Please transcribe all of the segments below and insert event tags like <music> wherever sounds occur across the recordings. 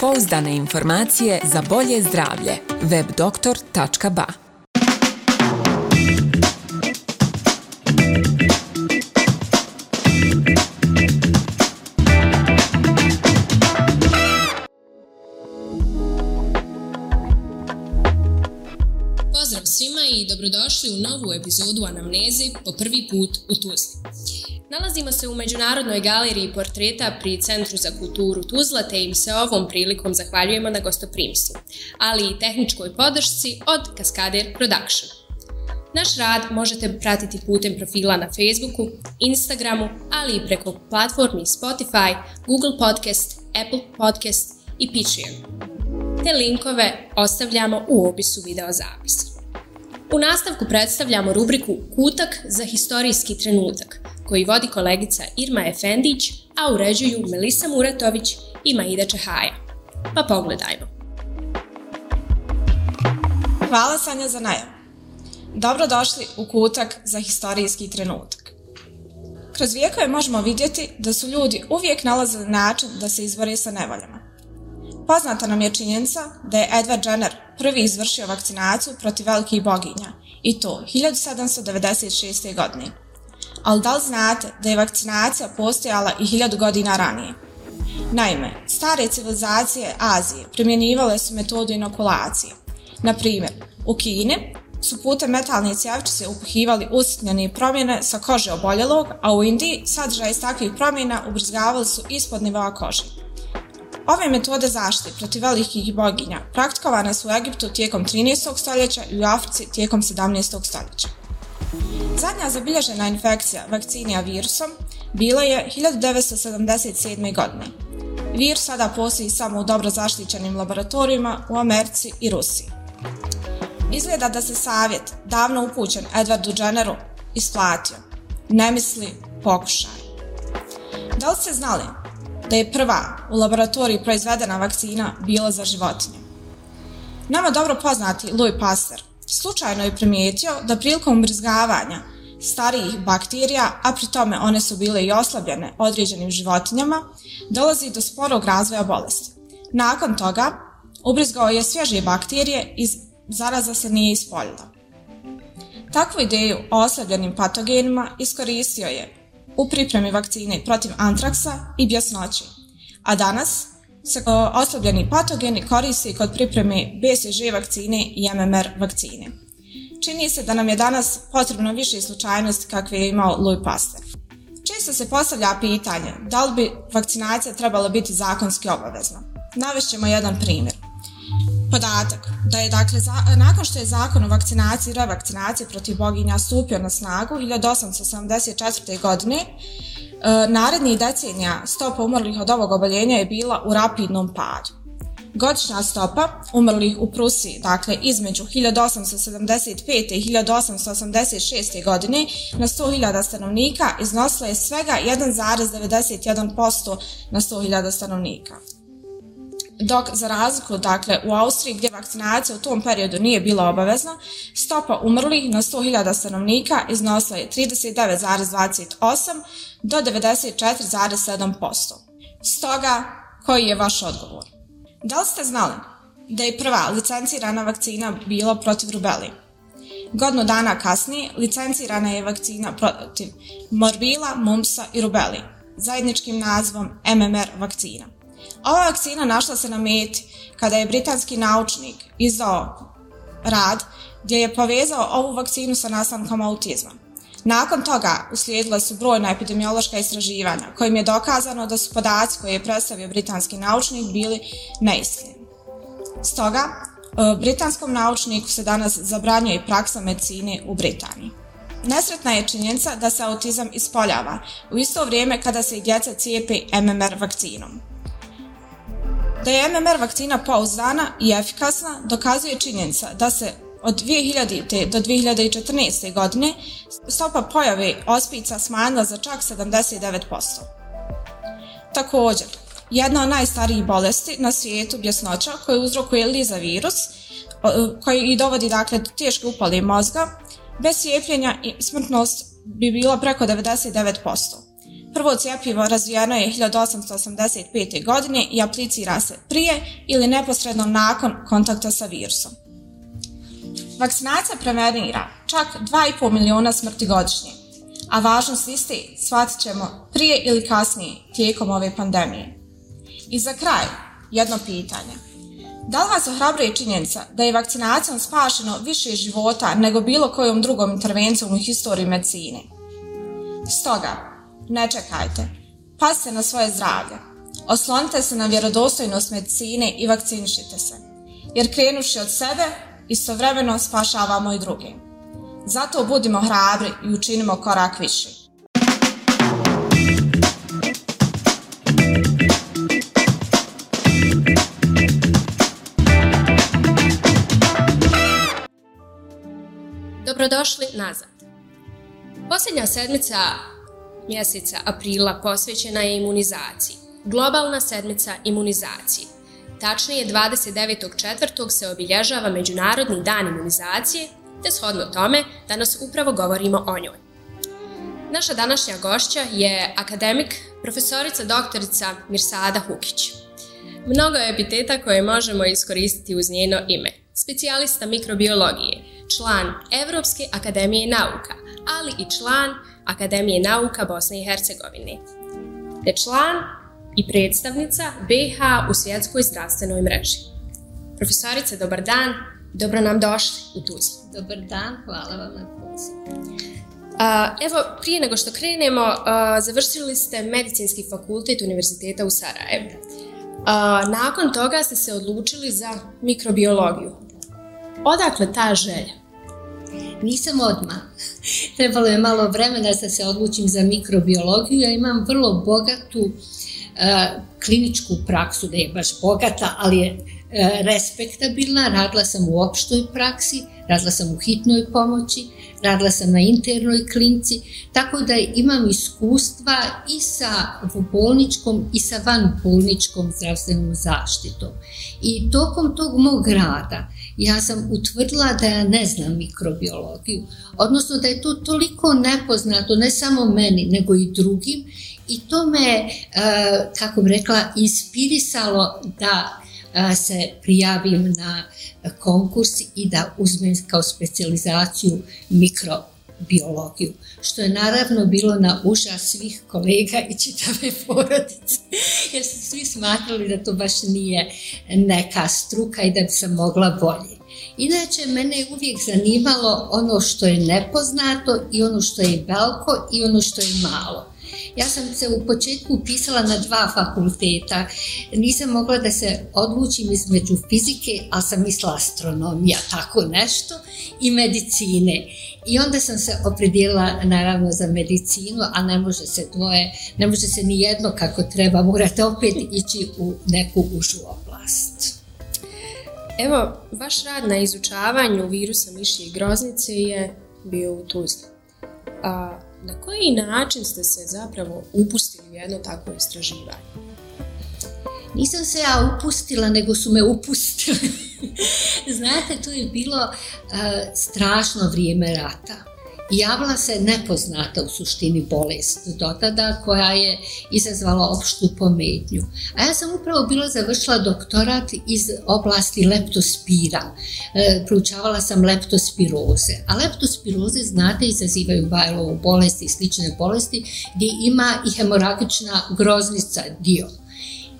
Pouzdane informacije za bolje zdravlje. webdoktor.ba Pozdrav svima i dobrodošli u novu epizodu Anamneze po prvi put u Tuzli. Nalazimo se u Međunarodnoj galeriji portreta pri Centru za kulturu Tuzla, te im se ovom prilikom zahvaljujemo na gostoprimstvu, ali i tehničkoj podršci od Kaskader Production. Naš rad možete pratiti putem profila na Facebooku, Instagramu, ali i preko platformi Spotify, Google Podcast, Apple Podcast i Patreon. Te linkove ostavljamo u opisu videozapisa. U nastavku predstavljamo rubriku Kutak za historijski trenutak – koji vodi kolegica Irma Efendić, a uređuju Melisa Muratović i Maida Čehaja. Pa pogledajmo. Hvala Sanja za Dobro Dobrodošli u kutak za historijski trenutak. Kroz vijekove možemo vidjeti da su ljudi uvijek nalazili način da se izbore sa nevoljama. Poznata nam je činjenica da je Edward Jenner prvi izvršio vakcinaciju protiv velikih boginja i to 1796. godine ali da li znate da je vakcinacija postojala i hiljadu godina ranije? Naime, stare civilizacije Azije primjenjivale su metodu inokulacije. Naprimjer, u Kini su putem metalne cjevčice upuhivali usitnjene promjene sa kože oboljelog, a u Indiji sadržaj iz takvih promjena ubrzgavali su ispod nivoa kože. Ove metode zaštite protiv velikih boginja praktikovane su u Egiptu tijekom 13. stoljeća i u Africi tijekom 17. stoljeća. Zadnja zabilježena infekcija vakcinija virusom bila je 1977. godine. Vir sada postoji samo u dobro zaštićenim laboratorijima u Americi i Rusiji. Izgleda da se savjet, davno upućen Edwardu Jenneru, isplatio. Ne misli, pokušaj. Da li ste znali da je prva u laboratoriji proizvedena vakcina bila za životinje? Nama dobro poznati Louis Pasteur Slučajno je primijetio da prilikom umrzgavanja starijih bakterija, a pri tome one su bile i oslabljene određenim životinjama, dolazi do sporog razvoja bolesti. Nakon toga, ubrizgao je svježe bakterije i zaraza se nije ispoljila. Takvu ideju o oslabljenim patogenima iskoristio je u pripremi vakcine protiv antraksa i bjesnoći, a danas se e, oslobljeni patogeni koristi kod pripreme BCG vakcine i MMR vakcine. Čini se da nam je danas potrebno više slučajnosti kakve je imao Louis Pasteur. Često se postavlja pitanje da li bi vakcinacija trebala biti zakonski obavezna. Navešćemo jedan primjer. Podatak da je dakle nakon što je zakon o vakcinaciji i revakcinaciji protiv boginja stupio na snagu 1884. godine, E, Naredni decenija stopa umrlih od ovog oboljenja je bila u rapidnom padu. Godišnja stopa umrlih u Prusiji, dakle između 1875. i 1886. godine na 100.000 stanovnika iznosila je svega 1,91% na 100.000 stanovnika. Dok za razliku dakle, u Austriji gdje vakcinacija u tom periodu nije bila obavezna, stopa umrlih na 100.000 stanovnika iznosila je 39,28 do 94,7%. Stoga, koji je vaš odgovor? Da li ste znali da je prva licencirana vakcina bila protiv rubeli? Godinu dana kasnije licencirana je vakcina protiv morbila, mumpsa i rubeli, zajedničkim nazvom MMR vakcina. Ova vakcina našla se na meti kada je britanski naučnik izdao rad gdje je povezao ovu vakcinu sa nastankom autizma. Nakon toga uslijedila su brojna epidemiološka istraživanja kojim je dokazano da su podaci koje je predstavio britanski naučnik bili neistini. Stoga, e, britanskom naučniku se danas zabranjuje praksa medicine u Britaniji. Nesretna je činjenica da se autizam ispoljava u isto vrijeme kada se i djeca cijepi MMR vakcinom. Da je MMR vakcina pouzdana i efikasna dokazuje činjenica da se od 2000. do 2014. godine stopa pojave ospica smanjila za čak 79%. Također, jedna od najstarijih bolesti na svijetu bjesnoća koju uzrokuje liza virus koji i dovodi dakle do teške upale mozga, bez cijepljenja smrtnost bi bila preko 99%. Prvo cijepivo razvijeno je 1885. godine i aplicira se prije ili neposredno nakon kontakta sa virusom. Vakcinacija prevenira čak 2,5 milijuna smrti godišnje, a važnost isti shvatit ćemo prije ili kasnije tijekom ove pandemije. I za kraj, jedno pitanje. Da li vas ohrabruje činjenica da je vakcinacijom spašeno više života nego bilo kojom drugom intervencijom u historiji medicine? Stoga, ne čekajte, pazite na svoje zdravlje, oslonite se na vjerodostojnost medicine i vakcinišite se, jer krenuši od sebe, istovremeno spašavamo i druge. Zato budimo hrabri i učinimo korak više. Dobrodošli nazad. Posljednja sedmica mjeseca aprila posvećena je imunizaciji. Globalna sedmica imunizaciji. Tačnije, 29.4. se obilježava Međunarodni dan imunizacije, te shodno tome danas upravo govorimo o njoj. Naša današnja gošća je akademik, profesorica doktorica Mirsada Hukić. Mnogo je epiteta koje možemo iskoristiti uz njeno ime. Specijalista mikrobiologije, član Evropske akademije nauka, ali i član Akademije nauka Bosne i Hercegovine. Te član i predstavnica BH u svjetskoj zdravstvenoj mreži. Profesorice, dobar dan, dobro nam došli u Tuzlu. Dobar dan, hvala vam na pozivu. Evo, prije nego što krenemo, završili ste Medicinski fakultet Univerziteta u Sarajevu. Nakon toga ste se odlučili za mikrobiologiju. Odakle ta želja? Nisam odmah. <laughs> Trebalo je malo vremena da se odlučim za mikrobiologiju. Ja imam vrlo bogatu E, kliničku praksu, da je baš bogata, ali je e, respektabilna, radila sam u opštoj praksi, radila sam u hitnoj pomoći, radila sam na internoj klinici, tako da imam iskustva i sa bolničkom i sa vanbolničkom zdravstvenom zaštitom. I tokom tog mog rada ja sam utvrdila da ja ne znam mikrobiologiju, odnosno da je to toliko nepoznato ne samo meni nego i drugim i to me, e, kako bih rekla, inspirisalo da e, se prijavim na konkurs i da uzmem kao specijalizaciju mikrobiologiju, što je naravno bilo na uša svih kolega i čitave porodice, <laughs> jer su svi smatrali da to baš nije neka struka i da bi se mogla bolje. Inače, mene je uvijek zanimalo ono što je nepoznato i ono što je veliko i ono što je malo. Ja sam se u početku upisala na dva fakulteta. Nisam mogla da se odlučim između fizike, a sam mislila astronomija, tako nešto, i medicine. I onda sam se opredijela naravno za medicinu, a ne može se dvoje, ne može se ni jedno kako treba, morate opet ići u neku užu oblast. Evo, vaš rad na izučavanju virusa mišlje i groznice je bio u na koji način ste se zapravo upustili u jedno takvo istraživanje? Nisam se ja upustila, nego su me upustili. <laughs> Znate, to je bilo eh, strašno vrijeme rata Javila se nepoznata u suštini bolest do tada koja je izazvala opštu pometnju. A ja sam upravo bila završila doktorat iz oblasti leptospira. E, proučavala sam leptospiroze. A leptospiroze, znate, izazivaju Bajlovu bolest i slične bolesti gdje ima i hemoragična groznica dio.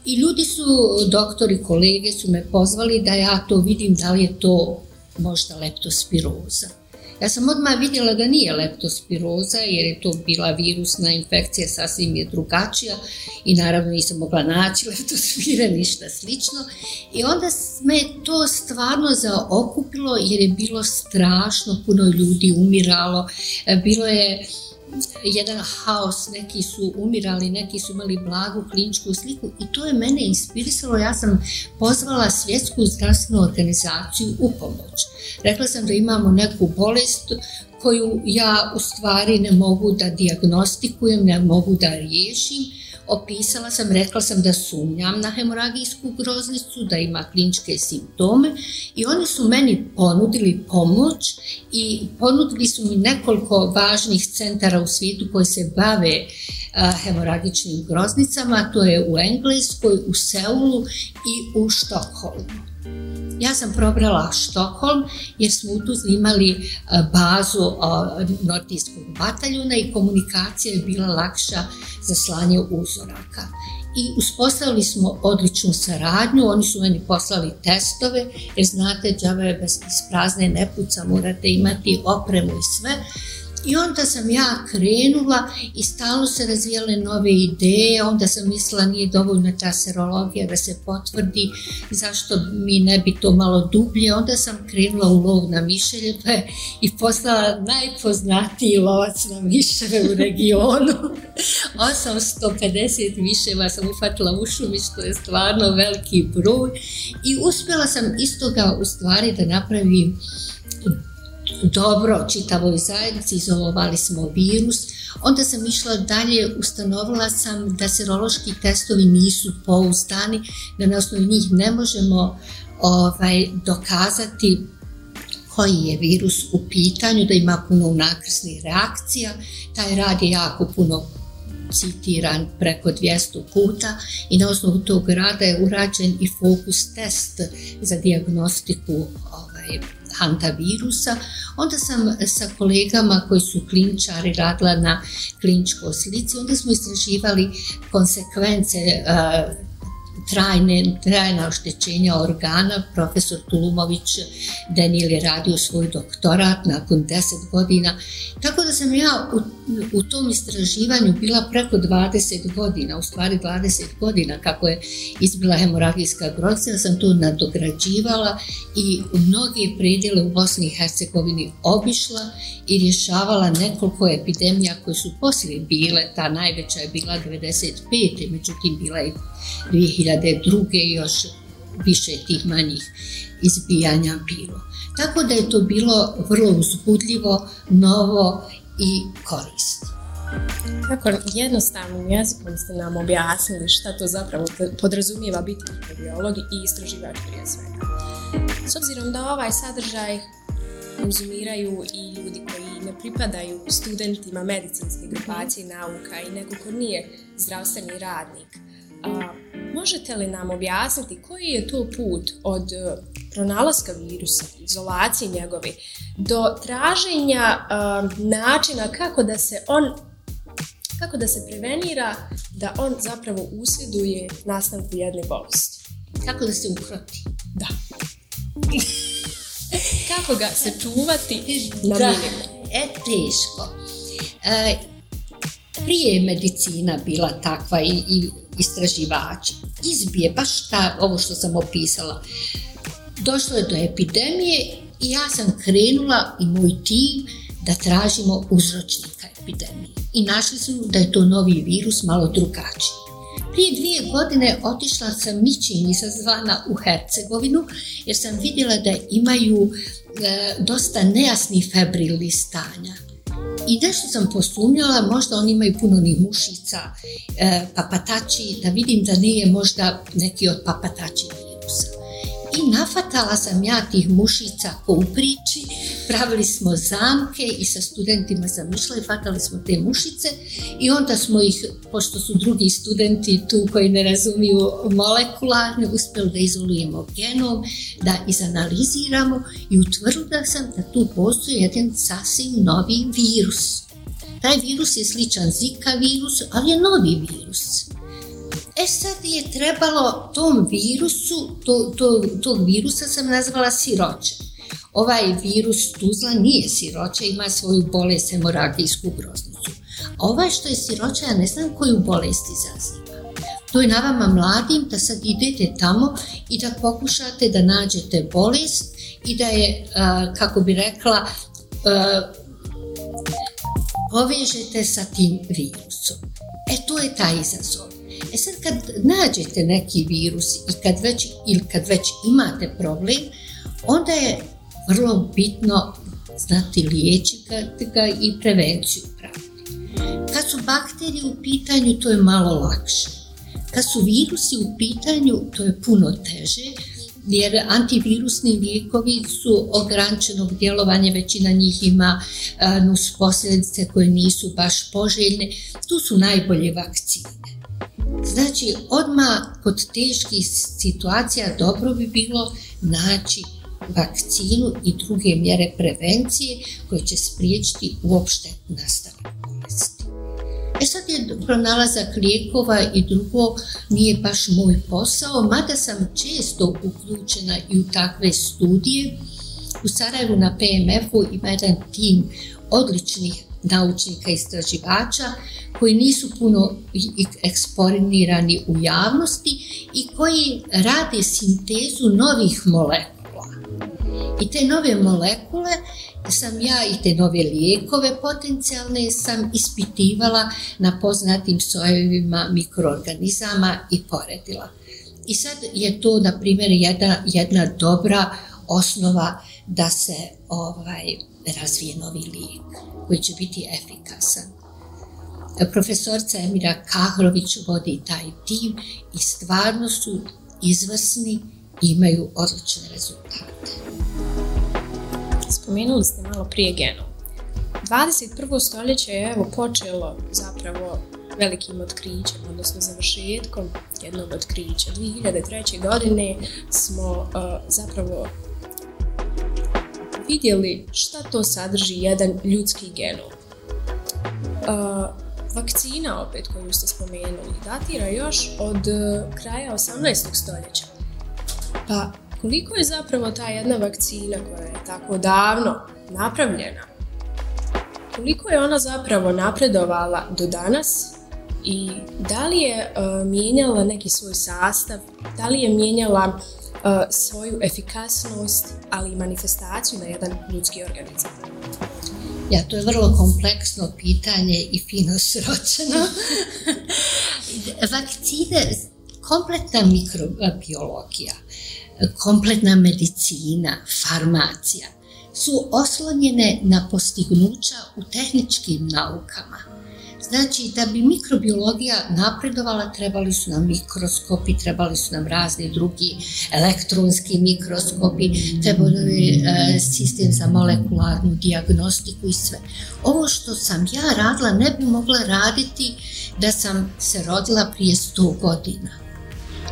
I ljudi su, doktori, kolege su me pozvali da ja to vidim da li je to možda leptospiroza. Ja sam odmah vidjela da nije leptospiroza jer je to bila virusna infekcija, sasvim je drugačija i naravno nisam mogla naći leptospire, <laughs> ništa slično. I onda me to stvarno zaokupilo jer je bilo strašno, puno ljudi umiralo, bilo je jedan haos, neki su umirali, neki su imali blagu kliničku sliku i to je mene inspirisalo. Ja sam pozvala svjetsku zdravstvenu organizaciju u pomoć. Rekla sam da imamo neku bolest koju ja u stvari ne mogu da diagnostikujem, ne mogu da riješim, Opisala sam, rekla sam da sumnjam na hemoragijsku groznicu, da ima kliničke simptome i oni su meni ponudili pomoć i ponudili su mi nekoliko važnih centara u svijetu koji se bave hemoragičnim groznicama, to je u Engleskoj, u Seulu i u Štokholmu. Ja sam probrala Štokholm jer smo u Tuzli imali e, bazu e, Nordijskog bataljuna i komunikacija je bila lakša za slanje uzoraka. I uspostavili smo odličnu saradnju, oni su meni poslali testove jer znate džava je bez prazne ne morate imati opremu i sve. I onda sam ja krenula i stalno se razvijale nove ideje, onda sam mislila nije dovoljna ta serologija da se potvrdi, zašto mi ne bi to malo dublje, onda sam krenula u lov na mišelje i postala najpoznatiji lovac na miševe u regionu. 850 <laughs> miševa sam ufatila u šumi što je stvarno veliki broj i uspjela sam iz toga u stvari da napravim dobro čitavoj zajednici, izolovali smo virus. Onda sam išla dalje, ustanovila sam da serološki testovi nisu pouzdani, da na osnovu njih ne možemo ovaj, dokazati koji je virus u pitanju, da ima puno unakrsnih reakcija. Taj rad je jako puno citiran preko 200 puta i na osnovu tog rada je urađen i fokus test za diagnostiku ovaj, hantavirusa. Onda sam sa kolegama koji su kliničari radila na kliničkoj slici, onda smo istraživali konsekvence trajne, trajna oštećenja organa, profesor Tulumović Danijel je radio svoj doktorat nakon 10 godina, tako da sam ja u, tom istraživanju bila preko 20 godina, u stvari 20 godina kako je izbila hemoragijska grocina, sam to nadograđivala i u mnoge predjele u Bosni i Hercegovini obišla i rješavala nekoliko epidemija koje su poslije bile, ta najveća je bila 95. međutim bila je 2002. još više tih manjih izbijanja bilo. Tako da je to bilo vrlo uzbudljivo, novo i korisno. Tako jednostavnim jezikom ste nam objasnili šta to zapravo podrazumijeva biti mikrobiolog i istraživač prije svega. S obzirom da ovaj sadržaj konzumiraju i ljudi koji ne pripadaju studentima medicinske grupacije nauka i neko ko nije zdravstveni radnik, Možete li nam objasniti koji je to put od e, pronalaska virusa, izolacije njegove, do traženja e, načina kako da se on kako da se prevenira da on zapravo usjeduje nastanku jedne bolesti. Kako da se ukroti. Da. <laughs> kako ga se čuvati na da. E, teško. E, prije medicina bila takva i, i istraživači. Izbije baš ta, ovo što sam opisala. Došlo je do epidemije i ja sam krenula i moj tim da tražimo uzročnika epidemije. I našli su da je to novi virus malo drugačiji. Prije dvije godine otišla sam ničim zvana u Hercegovinu jer sam vidjela da imaju e, dosta nejasni febrilnih stanja i nešto sam posumnjala, možda oni imaju puno ni mušica, e, papatači, da vidim da nije možda neki od papatači i nafatala sam ja tih mušica u priči, pravili smo zamke i sa studentima sam fatali smo te mušice i onda smo ih, pošto su drugi studenti tu koji ne razumiju molekularne, uspjeli da izolujemo genom, da izanaliziramo i utvrdila sam da tu postoji jedan sasvim novi virus. Taj virus je sličan Zika virus, ali je novi virus. E sad je trebalo tom virusu, to, to, tog virusa sam nazvala siroće. Ovaj virus tuzla nije siroća, ima svoju bolest hemoragijsku groznicu. A ovaj što je siroća, ja ne znam koju bolest izaziva. To je na vama mladim da sad idete tamo i da pokušate da nađete bolest i da je, kako bi rekla, povežete sa tim virusom. E to je taj izazov. E sad kad nađete neki virus i kad već, ili kad već imate problem, onda je vrlo bitno znati liječiti ga i prevenciju praviti. Kad su bakterije u pitanju, to je malo lakše. Kad su virusi u pitanju, to je puno teže, jer antivirusni lijekovi su ograničenog djelovanja, većina njih ima e, nus posljedice koje nisu baš poželjne, tu su najbolje vakcine. Znači, odmah kod teških situacija dobro bi bilo naći vakcinu i druge mjere prevencije koje će spriječiti uopšte nastavak bolesti. E sad je pronalazak lijekova i drugo nije baš moj posao, mada sam često uključena i u takve studije. U Sarajevu na PMF-u ima jedan tim odličnih naučnika i istraživača koji nisu puno eksponirani u javnosti i koji rade sintezu novih molekula i te nove molekule sam ja i te nove lijekove potencijalne sam ispitivala na poznatim sojevima mikroorganizama i poredila. I sad je to, na primjer, jedna, jedna dobra osnova da se ovaj, razvije novi lijek koji će biti efikasan. Profesorca Emira Kahrović vodi taj tim i stvarno su izvrsni imaju odlične rezultate. Spomenuli ste malo prije genom. 21. stoljeće je evo počelo zapravo velikim otkrićem, odnosno završetkom jednog otkrića. 2003. godine smo uh, zapravo vidjeli šta to sadrži jedan ljudski genom. Uh, vakcina, opet koju ste spomenuli, datira još od uh, kraja 18. stoljeća. Pa koliko je zapravo ta jedna vakcina koja je tako davno napravljena, koliko je ona zapravo napredovala do danas i da li je e, mijenjala neki svoj sastav, da li je mijenjala e, svoju efikasnost, ali i manifestaciju na jedan ljudski organizam? Ja, to je vrlo kompleksno pitanje i fino sročeno. <laughs> <laughs> Vakcine kompletna mikrobiologija, kompletna medicina, farmacija su oslonjene na postignuća u tehničkim naukama. Znači, da bi mikrobiologija napredovala, trebali su nam mikroskopi, trebali su nam razni drugi elektronski mikroskopi, trebali e, sistem za molekularnu diagnostiku i sve. Ovo što sam ja radila ne bi mogla raditi da sam se rodila prije 100 godina.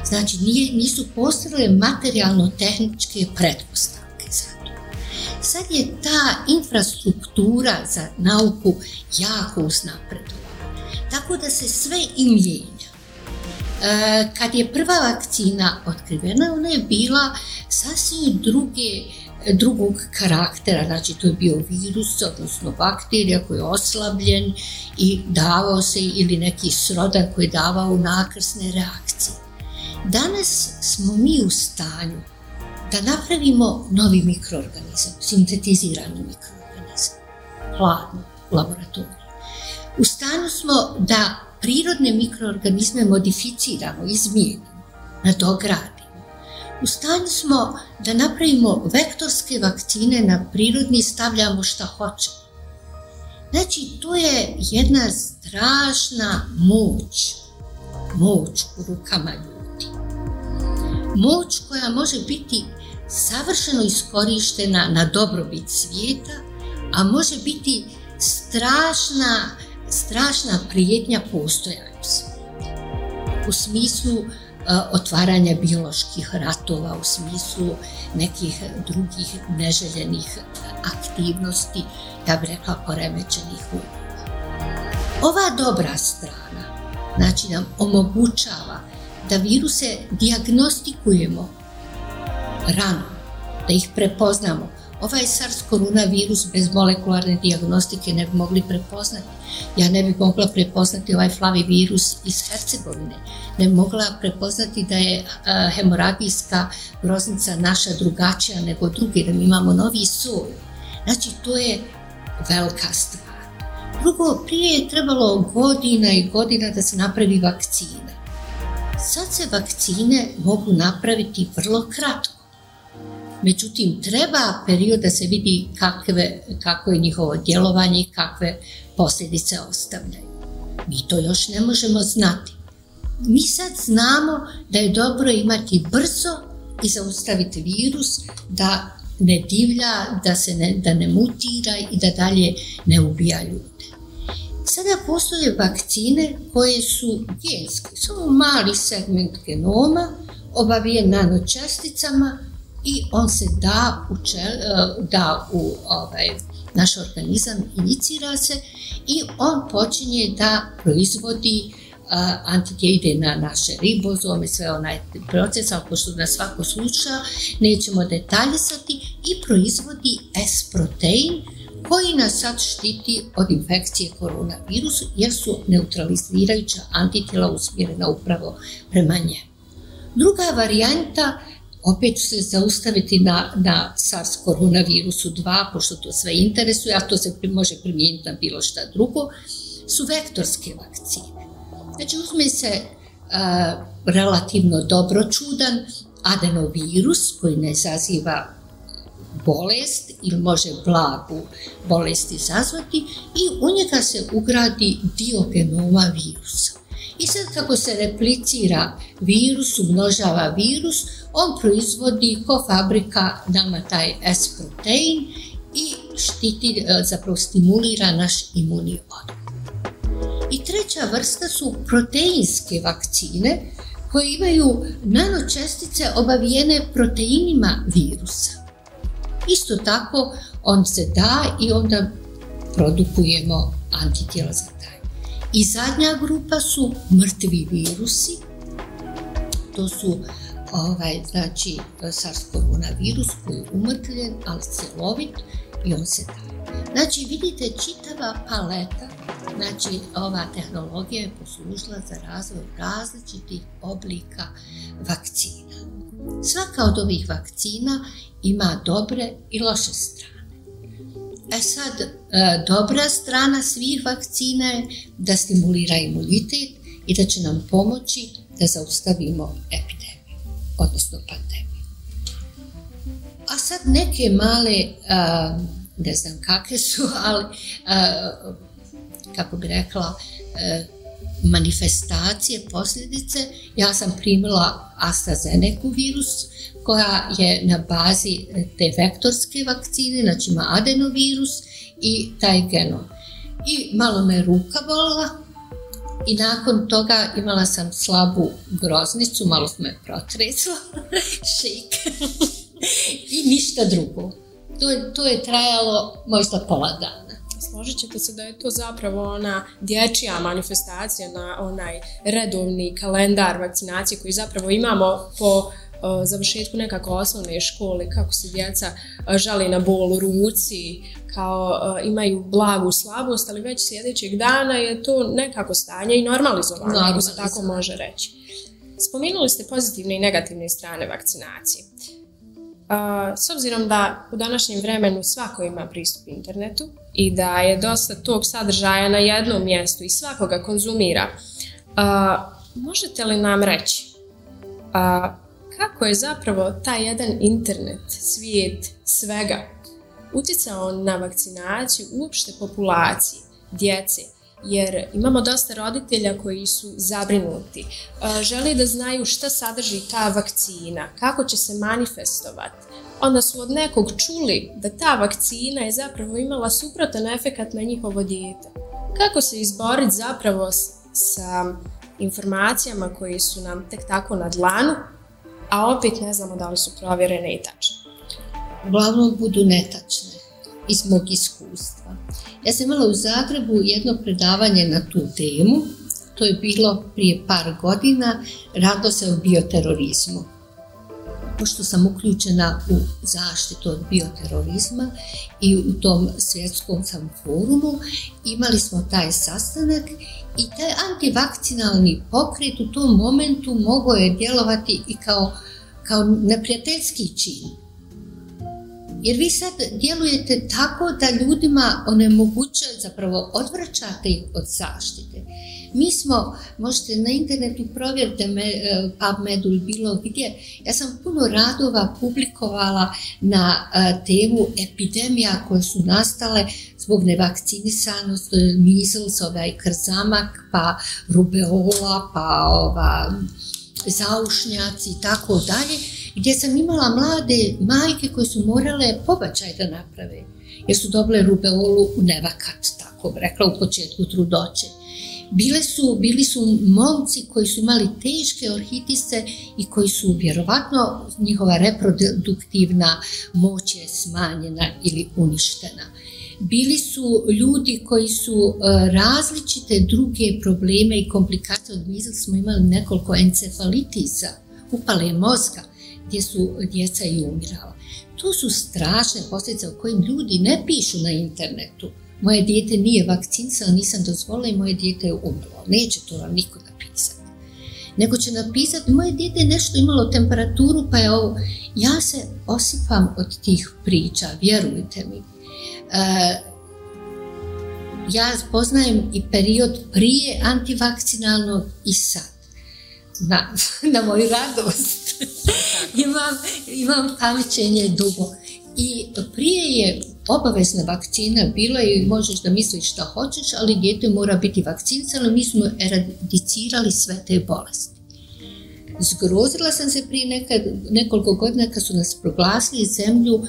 Znači nije, nisu postavile materijalno-tehničke pretpostavke za to. Sad je ta infrastruktura za nauku jako uznapredovala. Tako da se sve i mijenja. E, kad je prva vakcina otkrivena, ona je bila sasvim druge drugog karaktera, znači to je bio virus, odnosno bakterija koji je oslabljen i davao se ili neki srodan koji je davao nakrsne reakcije. Danas smo mi u stanju da napravimo novi mikroorganizam, sintetizirani mikroorganizam, hladno, u laboratoriju. U stanju smo da prirodne mikroorganizme modificiramo, izmijenimo, to U stanju smo da napravimo vektorske vakcine na prirodni stavljamo šta hoće. Znači, to je jedna strašna moć, moć u rukama ljudi moć koja može biti savršeno iskorištena na dobrobit svijeta, a može biti strašna, strašna prijetnja postojanju U smislu e, otvaranja bioloških ratova, u smislu nekih drugih neželjenih aktivnosti, ja bih rekla poremećenih Ova dobra strana znači nam omogućava da viruse diagnostikujemo rano, da ih prepoznamo. Ovaj SARS koronavirus bez molekularne diagnostike ne bi mogli prepoznati. Ja ne bi mogla prepoznati ovaj flavi virus iz Hercegovine. Ne bi mogla prepoznati da je hemoragijska groznica naša drugačija nego druge, da mi imamo novi soj. Znači, to je velika stvar. Drugo, prije je trebalo godina i godina da se napravi vakcina sad se vakcine mogu napraviti vrlo kratko. Međutim, treba period da se vidi kakve, kako je njihovo djelovanje i kakve posljedice ostavljaju. Mi to još ne možemo znati. Mi sad znamo da je dobro imati brzo i zaustaviti virus da ne divlja, da, se ne, da ne mutira i da dalje ne ubija ljude. Sada postoje vakcine koje su genske, samo mali segment genoma obavije nanočasticama i on se da u, e, da u ovaj, naš organizam, inicira se i on počinje da proizvodi e, antigejde na naše ribozome, sve onaj proces, ali pošto nas svako slučaja nećemo detaljisati i proizvodi S protein koji nas sad štiti od infekcije koronavirusu jer su neutralizirajuća antitijela usmjerena upravo prema nje. Druga varijanta opet ću se zaustaviti na, na SARS koronavirusu 2, pošto to sve interesuje, a to se može primijeniti na bilo šta drugo, su vektorske vakcine. Znači, uzme se relativno dobro čudan adenovirus koji ne zaziva bolest ili može blagu bolest izazvati i u njega se ugradi dio genoma virusa. I sad kako se replicira virus, umnožava virus, on proizvodi ko fabrika nama taj S protein i štiti, e, zapravo stimulira naš imunni odgovor. I treća vrsta su proteinske vakcine koje imaju nanočestice obavijene proteinima virusa. Isto tako on se da i onda produkujemo antitijela za taj. I zadnja grupa su mrtvi virusi. To su ovaj, znači sars virus koji je umrtljen, ali celovit i on se da. Znači vidite čitava paleta, znači ova tehnologija je poslužila za razvoj različitih oblika vakcina. Svaka od ovih vakcina ima dobre i loše strane. E sad, e, dobra strana svih vakcina je da stimulira imunitet i da će nam pomoći da zaustavimo epidemiju, odnosno pandemiju. A sad neke male, ne znam kakve su, <laughs> ali kako bi rekla, e, manifestacije, posljedice. Ja sam primila AstraZeneca virus koja je na bazi e, te vektorske vakcine, znači ima adenovirus i taj genom. I malo me ruka bolila i nakon toga imala sam slabu groznicu, malo me protresla, <laughs> šik <laughs> i ništa drugo. To je, to je trajalo možda pola dana složit ćete se da je to zapravo ona dječja manifestacija na onaj redovni kalendar vakcinacije koji zapravo imamo po e, završetku nekako osnovne škole, kako se djeca e, žali na bol u ruci, kao e, imaju blagu slabost, ali već sljedećeg dana je to nekako stanje i normalizovano, normalizovano. ako se tako može reći. Spomenuli ste pozitivne i negativne strane vakcinacije. S obzirom da u današnjem vremenu svako ima pristup internetu i da je dosta tog sadržaja na jednom mjestu i svako ga konzumira, možete li nam reći kako je zapravo taj jedan internet, svijet, svega utjecao na vakcinaciju uopšte populaciji, djeci jer imamo dosta roditelja koji su zabrinuti. E, žele da znaju šta sadrži ta vakcina, kako će se manifestovati. Onda su od nekog čuli da ta vakcina je zapravo imala suprotan efekat na njihovo dijete. Kako se izboriti zapravo sa informacijama koje su nam tek tako na dlanu, a opet ne znamo da li su provjerene i tačne. Uglavnom budu netačne iz mog iskustva. Ja sam imala u Zagrebu jedno predavanje na tu temu, to je bilo prije par godina, radilo se o bioterorizmu. Pošto sam uključena u zaštitu od bioterorizma i u tom svjetskom sam forumu, imali smo taj sastanak i taj antivakcinalni pokret u tom momentu mogao je djelovati i kao, kao neprijateljski čin jer vi sad djelujete tako da ljudima onemoguće, zapravo odvraćate ih od zaštite. Mi smo, možete na internetu provjerite me, PubMed e, ili bilo gdje, ja sam puno radova publikovala na e, temu epidemija koje su nastale zbog nevakcinisanosti, measles, ovaj krzamak, pa rubeola, pa ova zaušnjaci i tako dalje gdje sam imala mlade majke koje su morale pobačaj da naprave, jer su dobile rubeolu u nevakat, tako bi rekla u početku trudoće. Bile su, bili su momci koji su imali teške orhitise i koji su vjerovatno njihova reproduktivna moć je smanjena ili uništena. Bili su ljudi koji su e, različite druge probleme i komplikacije od smo imali nekoliko encefalitisa, upale mozga gdje su djeca i umirala. To su strašne posljedice o kojim ljudi ne pišu na internetu. Moje dijete nije vakcinsa, nisam dozvolila i moje dijete je umrlo. Neće to vam niko napisati. Nego će napisati, moje dijete je nešto imalo temperaturu, pa je ovo... Ja se osipam od tih priča, vjerujte mi. E, ja poznajem i period prije antivakcinalnog i sad na, <laughs> na moju radost. imam, imam dugo. I prije je obavezna vakcina bila i možeš da misliš šta hoćeš, ali dijete mora biti vakcinisano, mi smo eradicirali sve te bolesti. Zgrozila sam se prije nekoliko godina kad su nas proglasili zemlju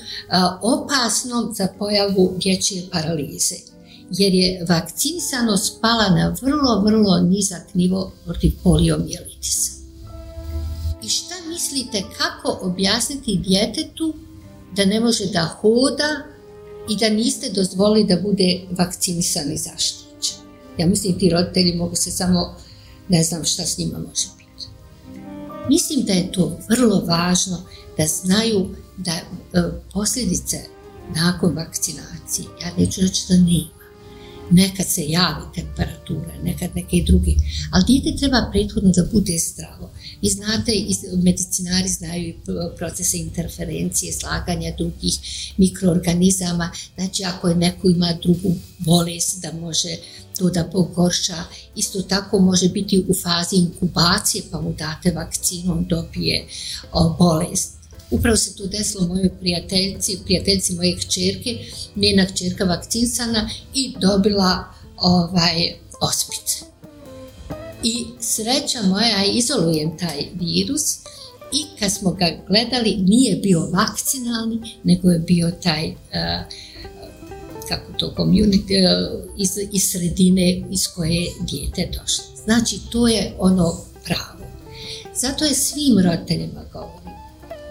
opasnom za pojavu dječje paralize jer je vakcinisanost spala na vrlo, vrlo nizak nivo protiv poliomijelita. I šta mislite kako objasniti djetetu da ne može da hoda i da niste dozvolili da bude vakcinisan i zaštićen? Ja mislim ti roditelji mogu se samo, ne znam šta s njima može biti. Mislim da je to vrlo važno da znaju da e, posljedice nakon vakcinacije, ja neću reći da ne, Nekad se javi temperatura, nekad neki drugi. Ali dijete treba prethodno da bude zdravo. Vi znate, medicinari znaju procese interferencije, slaganja drugih mikroorganizama. Znači, ako je neko ima drugu bolest, da može to da pogorša. Isto tako može biti u fazi inkubacije, pa mu date vakcinom, dobije bolest Upravo se tu desilo mojoj prijateljci, prijateljci moje kćerke, njena kćerka vakcinsana i dobila ovaj ospit. I sreća moja, izolujem taj virus i kad smo ga gledali nije bio vakcinalni, nego je bio taj e, kako to community, e, iz, iz sredine iz koje je dijete došlo. Znači, to je ono pravo. Zato je svim roditeljima govorim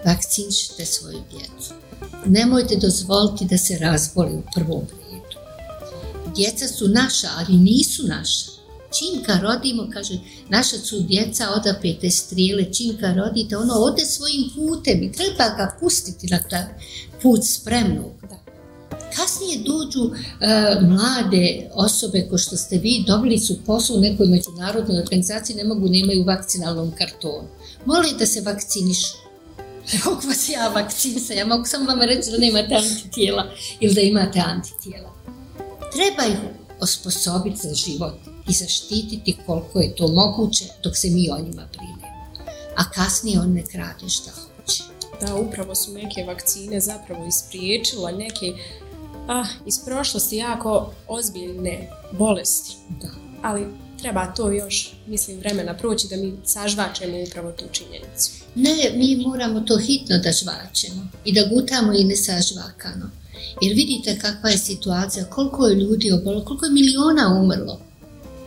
vakcinišite svoju djecu. Nemojte dozvoliti da se razboli u prvom redu. Djeca su naša, ali nisu naša. Čim ga rodimo, kaže, naša su djeca odapete strijele, čim ga rodite, ono ode svojim putem i treba ga pustiti na taj put spremnog. Kasnije dođu e, mlade osobe ko što ste vi, dobili su posao u nekoj međunarodnoj organizaciji, ne mogu, nemaju vakcinalnom kartonu. Molim da se vakcinišu. <laughs> Mogu vas ja sa, ja mogu samo vam reći da nemate antitijela ili da imate antitijela. Treba ih osposobiti za život i zaštititi koliko je to moguće dok se mi o njima brinemo. A kasnije on ne krade šta hoće. Da, upravo su neke vakcine zapravo ispriječila neke ah, iz prošlosti jako ozbiljne bolesti. Da. Ali treba to još, mislim, vremena proći da mi sažvačemo upravo tu činjenicu. Ne, mi moramo to hitno da žvačemo i da gutamo i ne sažvakano. Jer vidite kakva je situacija, koliko je ljudi obalo, koliko je miliona umrlo.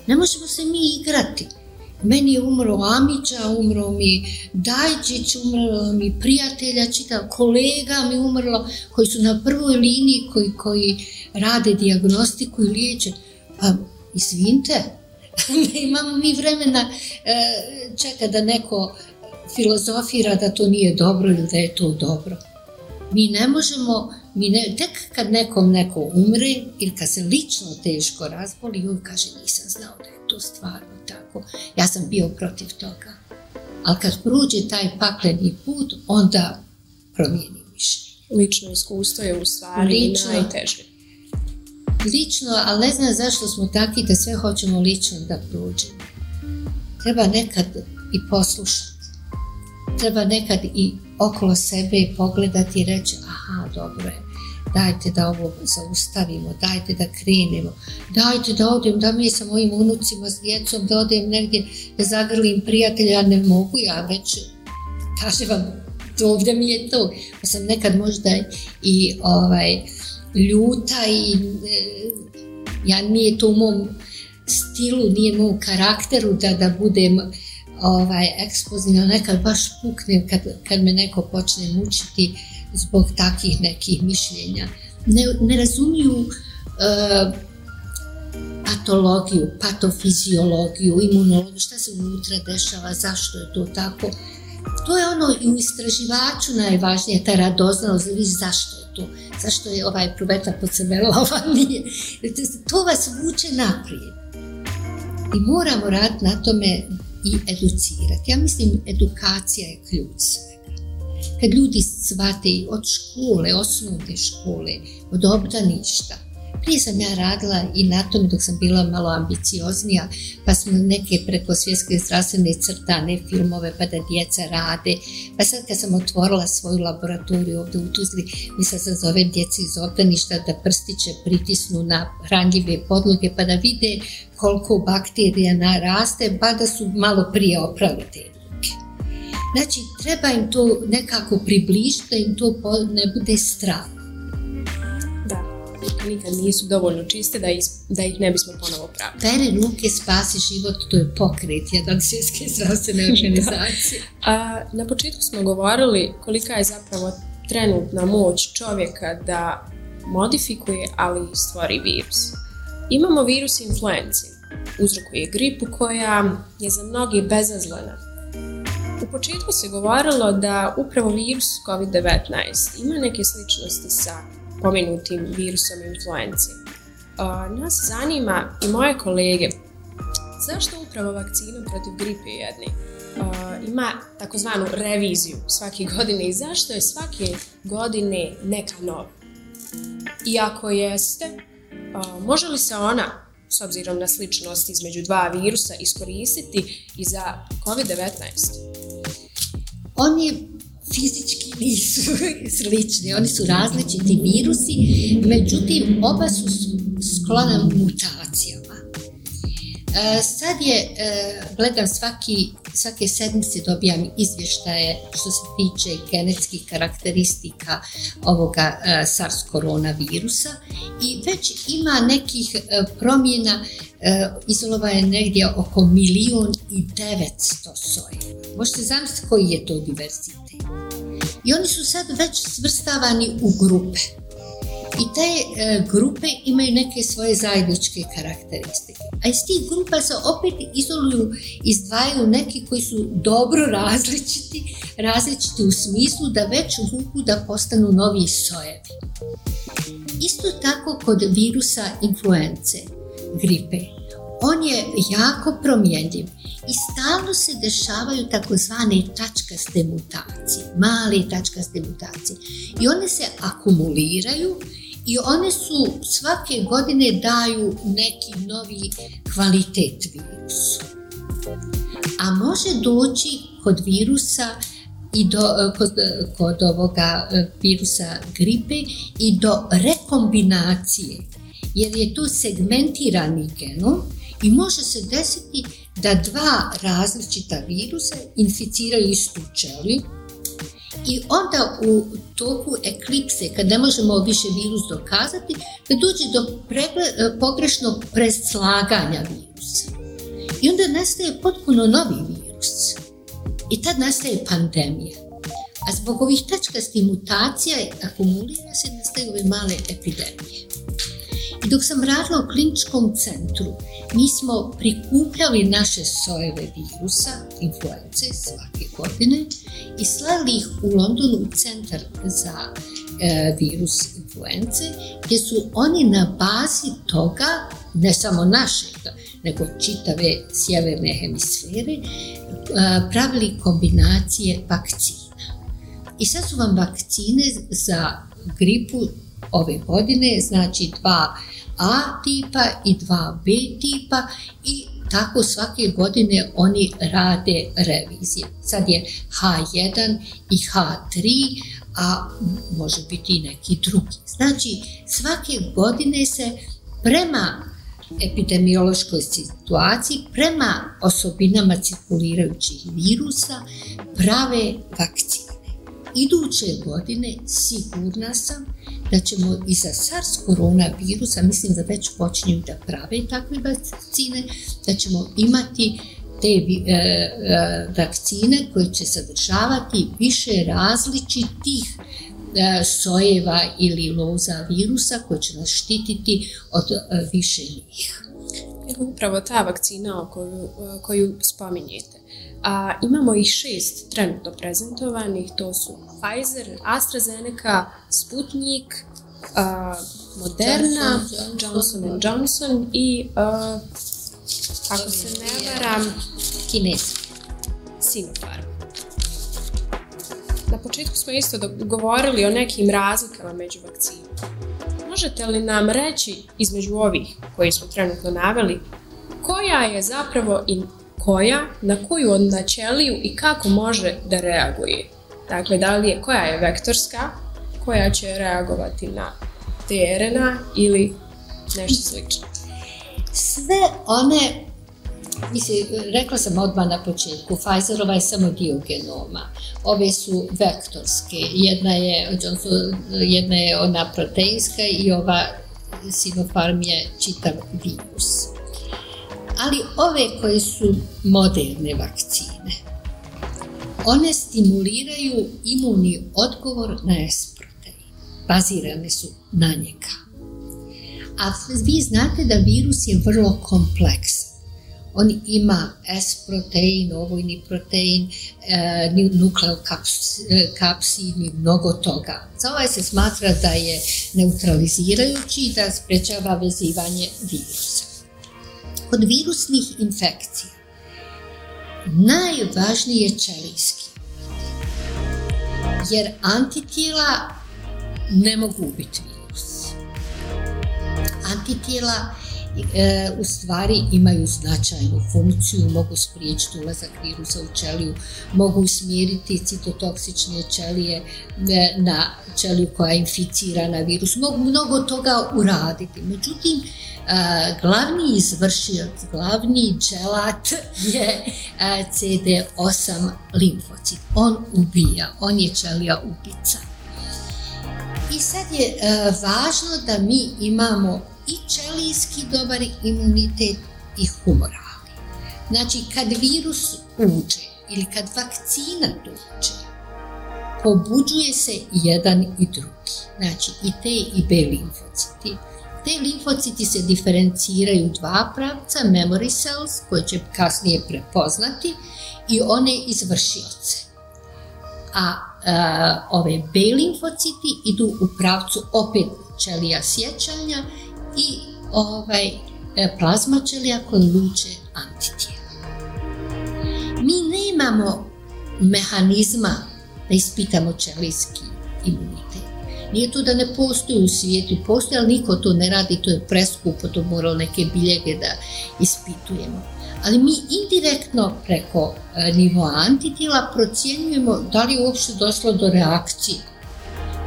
Ne možemo se mi igrati. Meni je umro Amića, umro mi Dajđić, umrlo mi prijatelja, čitav kolega mi umrlo, koji su na prvoj liniji, koji, koji rade dijagnostiku i liječe. Pa izvinite, ne <laughs> imamo mi vremena e, čeka da neko filozofira da to nije dobro ili da je to dobro. Mi ne možemo, mi tek kad nekom neko umre ili kad se lično teško razboli, on kaže nisam znao da je to stvarno tako, ja sam bio protiv toga. Ali kad prođe taj pakleni put, onda promijeni više. Lično iskustvo je u stvari lično, najteže lično, ali ne znam zašto smo takvi da sve hoćemo lično da pruđemo. Treba nekad i poslušati. Treba nekad i okolo sebe pogledati i reći aha, dobro je, dajte da ovo zaustavimo, dajte da krenemo, dajte da odem, da mi sa mojim unucima, s djecom, da odem negdje, da zagrlim prijatelja, ne mogu ja već, kaže vam, to mi je to. Pa sam nekad možda i ovaj, ljuta i e, ja nije to u mom stilu, nije mom karakteru da, da budem ovaj, ekspozivno, nekad baš puknem kad, kad me neko počne mučiti zbog takvih nekih mišljenja. Ne, ne razumiju e, patologiju, patofiziologiju, imunologiju, šta se unutra dešava, zašto je to tako. To je ono i u istraživaču najvažnije, ta radoznalost, ono, da vidiš zašto je to, zašto je ovaj probeta pocrvenila, <laughs> ova nije. To vas vuče naprijed. I moramo raditi na tome i educirati. Ja mislim, edukacija je ključ svega. Kad ljudi shvate od škole, osnovne škole, od obdaništa, prije sam ja radila i na tom dok sam bila malo ambicioznija, pa smo neke preko svjetske zdravstvene crtane filmove pa da djeca rade. Pa sad kad sam otvorila svoju laboratoriju ovdje u Tuzli, sad sam zove djeci iz obdaništa da prstiće pritisnu na ranjive podloge pa da vide koliko bakterija naraste, pa da su malo prije oprali te Znači, treba im to nekako približiti, da im to ne bude strah nikad nisu dovoljno čiste da, da ih ne bismo ponovo pravili. Pere ruke spasi život, to je pokret jednog svjetske zdravstvene <laughs> organizacije. A, na početku smo govorili kolika je zapravo trenutna moć čovjeka da modifikuje, ali stvori virus. Imamo virus influenci, uzrokuje gripu koja je za mnogi bezazlena, u početku se govorilo da upravo virus COVID-19 ima neke sličnosti sa pomenutim virusom influenci. Nas zanima i moje kolege, zašto upravo vakcinu protiv gripe jedni ima takozvanu reviziju svake godine i zašto je svake godine neka nova? I ako jeste, može li se ona s obzirom na sličnost između dva virusa iskoristiti i za COVID-19? On fizički nisu <laughs> slični, oni su različiti virusi, međutim oba su sklona mutacijama. E, sad je, e, gledam svaki, svake sedmice dobijam izvještaje što se tiče genetskih karakteristika ovoga e, SARS koronavirusa i već ima nekih promjena, izolova je negdje oko milijun i devetsto soje. Možete zamisliti koji je to diversitet. I oni su sad već svrstavani u grupe. I te e, grupe imaju neke svoje zajedničke karakteristike. A iz tih grupa se opet izoluju, izdvajaju neki koji su dobro različiti, različiti u smislu da već vuku da postanu novi sojevi. Isto tako kod virusa influence, gripe. On je jako promjenjiv i stalno se dešavaju takozvane tačkaste mutacije, male tačkaste mutacije. I one se akumuliraju i one su svake godine daju neki novi kvalitet virusu. A može doći kod virusa i do, kod, ovoga e, virusa gripe i do rekombinacije jer je to segmentirani genom i može se desiti da dva različita virusa inficiraju istu ćeliju i onda u toku eklipse, kad ne možemo više virus dokazati, dođe do e, pogrešnog preslaganja virusa. I onda nastaje potpuno novi virus. I tad nastaje pandemija. A zbog ovih tačkastih mutacija akumulira se nastaju ove male epidemije. I dok sam radila u kliničkom centru, mi smo prikupljali naše sojeve virusa, influence svake godine, i slali ih u Londonu u centar za e, virus influence, gdje su oni na bazi toga, ne samo našeg, nego čitave sjeverne hemisfere, e, pravili kombinacije vakcina. I sad su vam vakcine za gripu ove godine, znači dva A tipa i dva B tipa i tako svake godine oni rade revizije. Sad je H1 i H3, a može biti i neki drugi. Znači, svake godine se prema epidemiološkoj situaciji, prema osobinama cirkulirajućih virusa, prave vakcine iduće godine sigurna sam da ćemo i za SARS koronavirusa, mislim da već počinju da prave takve vakcine, da ćemo imati te e, e, vakcine koje će sadržavati više različitih e, sojeva ili loza virusa koje će nas štititi od više njih. Evo upravo ta vakcina koju, koju spominjete, a, imamo ih šest trenutno prezentovanih, to su Pfizer, AstraZeneca, Sputnik, Moderna, Johnson, Johnson i, ako se ne varam, Kineski, Sinopharm. Na početku smo isto govorili o nekim razlikama među vakcinama. Možete li nam reći između ovih koje smo trenutno naveli, koja je zapravo koja, na koju on načeliju i kako može da reaguje. Dakle, da li je, koja je vektorska, koja će reagovati na terena ili nešto slično. Sve one, mislim, rekla sam odmah na početku, Pfizerova je samo dio genoma. Ove su vektorske, jedna je, jedna je ona proteinska i ova Sinopharm je čitav virus ali ove koje su moderne vakcine, one stimuliraju imunni odgovor na S protein. Bazirane su na njega. A vi znate da virus je vrlo kompleksan. On ima S protein, ovojni protein, e, nukleokapsin e, i mnogo toga. Za ovaj se smatra da je neutralizirajući i da sprečava vezivanje virusa. Kod virusnih infekcija najvažniji je čelijski. Jer antitijela ne mogu ubiti virus. Antitijela e, u stvari imaju značajnu funkciju, mogu spriječiti ulazak virusa u ćeliju, mogu usmjeriti citotoksične ćelije e, na ćeliju koja je inficirana virus, mogu mnogo toga uraditi. Međutim, e, glavni izvršilac, glavni dželat je e, CD8 limfocit. On ubija, on je ćelija ubica. I sad je važno da mi imamo i ćelijski dobar imunitet i humoralni. Znači kad virus uđe ili kad vakcina dođe, pobuđuje se jedan i drugi. Znači i te i B limfociti. Te limfociti se diferenciraju u dva pravca, memory cells, koje će kasnije prepoznati, i one izvršioce. A ove B limfociti idu u pravcu opet ćelija sjećanja i ovaj, e, plazma ćelija koji luče antitijela. Mi nemamo mehanizma da ispitamo ćelijski imunitet. Nije to da ne postoji u svijetu, postoji, ali niko to ne radi, to je preskupo, to moralo neke biljege da ispitujemo. Ali mi indirektno preko e, nivoa antitijela procjenjujemo da li je uopšte došlo do reakcije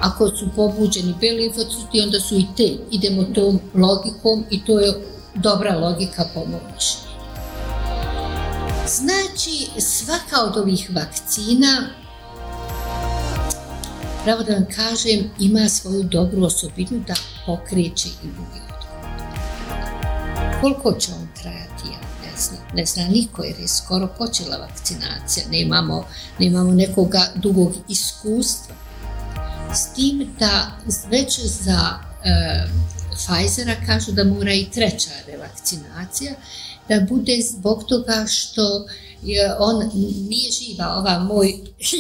ako su pobuđeni B onda su i te. Idemo tom logikom i to je dobra logika pomoći. Znači, svaka od ovih vakcina, pravo da vam kažem, ima svoju dobru osobinu da i Koliko će on trajati, ja ne znam. Ne niko jer je skoro počela vakcinacija. Nemamo, nemamo nekoga dugog iskustva. S tim da već za e, Pfizera kažu da mora i treća revakcinacija, da bude zbog toga što on nije živa, ova moj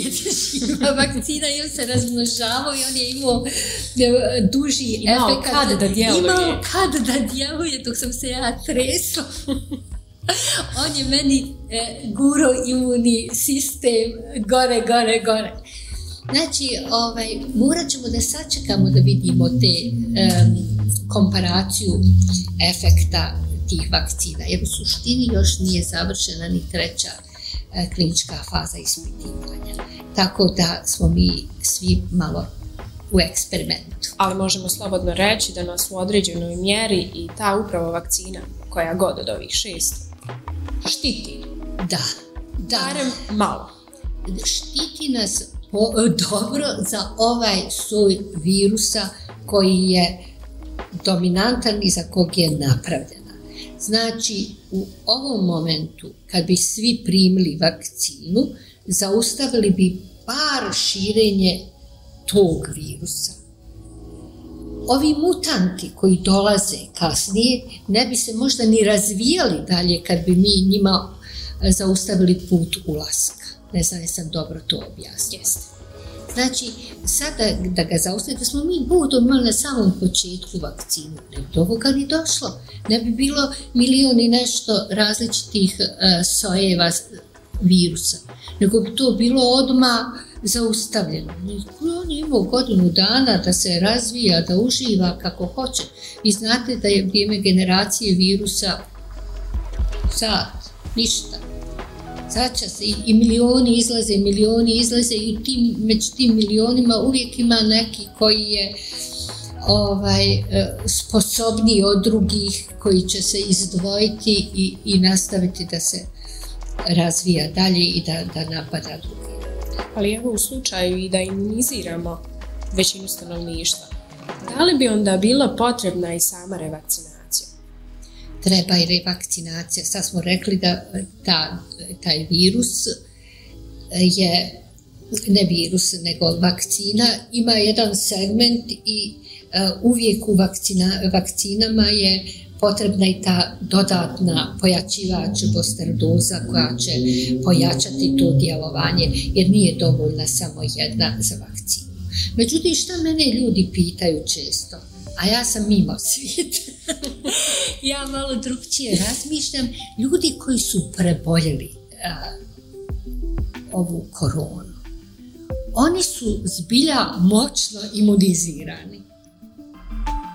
<laughs> živa vakcina se razmnožavao i on je imao e, duži imao efekt. Kad da djeluje. Imao kad da djeluje dok sam se ja tresla. <laughs> on je meni e, guro imuni sistem gore, gore, gore. Znači, ovaj, morat ćemo da sačekamo da vidimo te komparaciju efekta tih vakcina, jer u suštini još nije završena ni treća eh, klinička faza ispitivanja. Tako da smo mi svi malo u eksperimentu. Ali možemo slobodno reći da nas u određenoj mjeri i ta upravo vakcina koja god od ovih šest štiti. Da, da. Barem malo. Štiti nas dobro za ovaj soj virusa koji je dominantan i za kog je napravljena. Znači, u ovom momentu, kad bi svi primili vakcinu, zaustavili bi par širenje tog virusa. Ovi mutanti koji dolaze kasnije ne bi se možda ni razvijali dalje kad bi mi njima zaustavili put ulaska. Ne znam jesam dobro to objasnila. Znači, sada da ga zaustavimo, da smo mi budu imali na samom početku vakcinu, ne bi do ovoga ni došlo. Ne bi bilo milion i nešto različitih e, sojeva virusa, nego bi to bilo odmah zaustavljeno. On je imao godinu dana da se razvija, da uživa kako hoće. Vi znate da je vrijeme generacije virusa sad, ništa začas i, i milioni izlaze, milioni izlaze i među tim milionima uvijek ima neki koji je ovaj, e, sposobniji od drugih koji će se izdvojiti i, nastaviti da se razvija dalje i da, napada drugi. Ali evo u slučaju i da imuniziramo većinu stanovništva, da li bi onda bila potrebna i sama revakcinacija? treba i revakcinacija. Sad smo rekli da ta, taj virus je, ne virus, nego vakcina, ima jedan segment i e, uvijek u vakcina, vakcinama je potrebna i ta dodatna pojačivač doza koja će pojačati to djelovanje jer nije dovoljna samo jedna za vakcinu. Međutim, šta mene ljudi pitaju često? a ja sam mimo svijet, <laughs> ja malo drugčije razmišljam. Ljudi koji su preboljeli ovu koronu, oni su zbilja moćno imunizirani.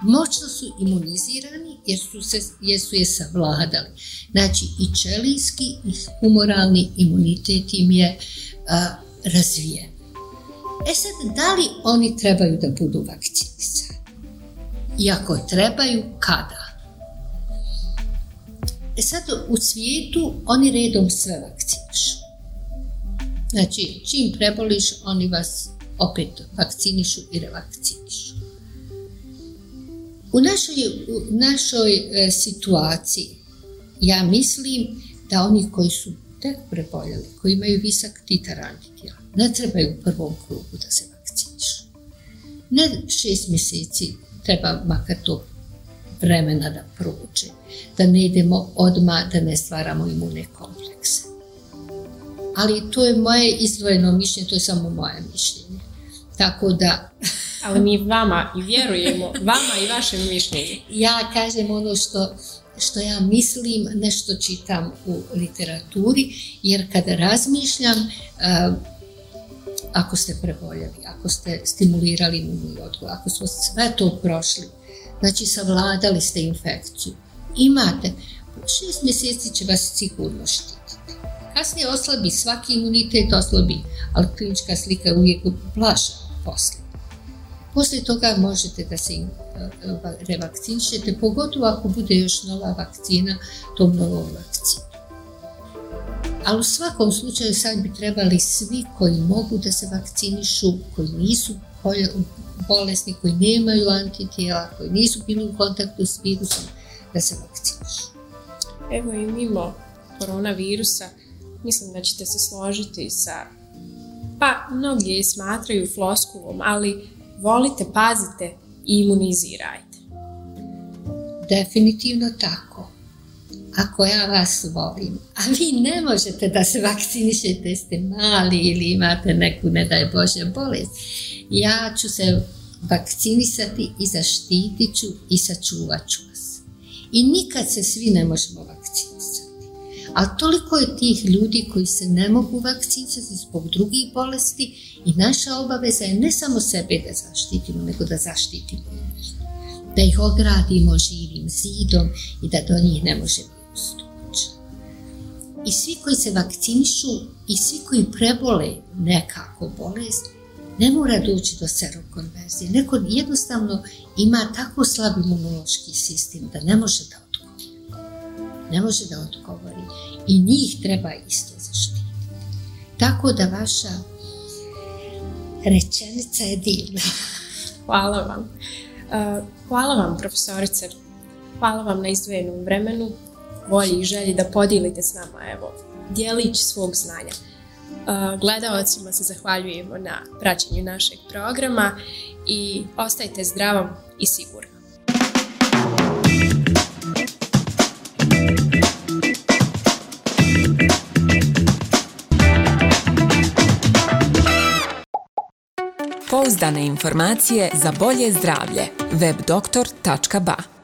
Moćno su imunizirani jer su, se, jer je savladali. Znači i čelijski i humoralni imunitet im je a, razvijen. E sad, da li oni trebaju da budu vakcinisani? i ako trebaju, kada. E sad, u svijetu oni redom sve vakcinišu. Znači, čim preboliš, oni vas opet vakcinišu i revakcinišu. U našoj, našoj e, situaciji, ja mislim da oni koji su tek preboljeli, koji imaju visak titar antitijela, ne trebaju u prvom krugu da se vakcinišu. Ne šest mjeseci treba makar to vremena da prouči, da ne idemo odmah, da ne stvaramo imune komplekse. Ali to je moje izdvojeno mišljenje, to je samo moje mišljenje. Tako da... <laughs> Ali mi vama i vjerujemo, vama i vašem mišljenju. Ja kažem ono što, što ja mislim, nešto čitam u literaturi, jer kada razmišljam, eh, ako ste preboljeli, ako ste stimulirali imunni odgovor, ako smo sve to prošli, znači savladali ste infekciju, imate, šest mjeseci će vas sigurno štititi. Kasnije oslabi svaki imunitet, oslabi, ali klinička slika je uvijek plaša poslije. Poslije toga možete da se eh, eh, revakcinišete, pogotovo ako bude još nova vakcina tom novom ali u svakom slučaju sad bi trebali svi koji mogu da se vakcinišu, koji nisu bolesni, koji nemaju antitijela, koji nisu bili u kontaktu s virusom, da se vakcinišu. Evo i mimo koronavirusa, mislim da ćete se složiti sa, pa mnogi je smatraju floskulom, ali volite, pazite i imunizirajte. Definitivno tako ako ja vas volim, a vi ne možete da se vakcinišete, ste mali ili imate neku, ne daj Bože, bolest, ja ću se vakcinisati i zaštitit ću i sačuvat ću vas. I nikad se svi ne možemo vakcinisati. A toliko je tih ljudi koji se ne mogu vakcinisati zbog drugih bolesti i naša obaveza je ne samo sebe da zaštitimo, nego da zaštitimo da ih ogradimo živim zidom i da do njih ne možemo i svi koji se vakcinišu i svi koji prebole nekako bolest, ne mora doći do serokonverzije. Neko jednostavno ima tako slab imunološki sistem da ne može da odgovori. Ne može da odgovori. I njih treba isto zaštiti. Tako da vaša rečenica je divna. <laughs> Hvala vam. E, hvala vam, profesorice. Hvala vam na izdvojenom vremenu volji i želji da podijelite s nama evo, dijelić svog znanja. Uh, Gledaocima se zahvaljujemo na praćenju našeg programa i ostajte zdravom i sigurno. Pouzdane informacije za bolje zdravlje webdoktor.ba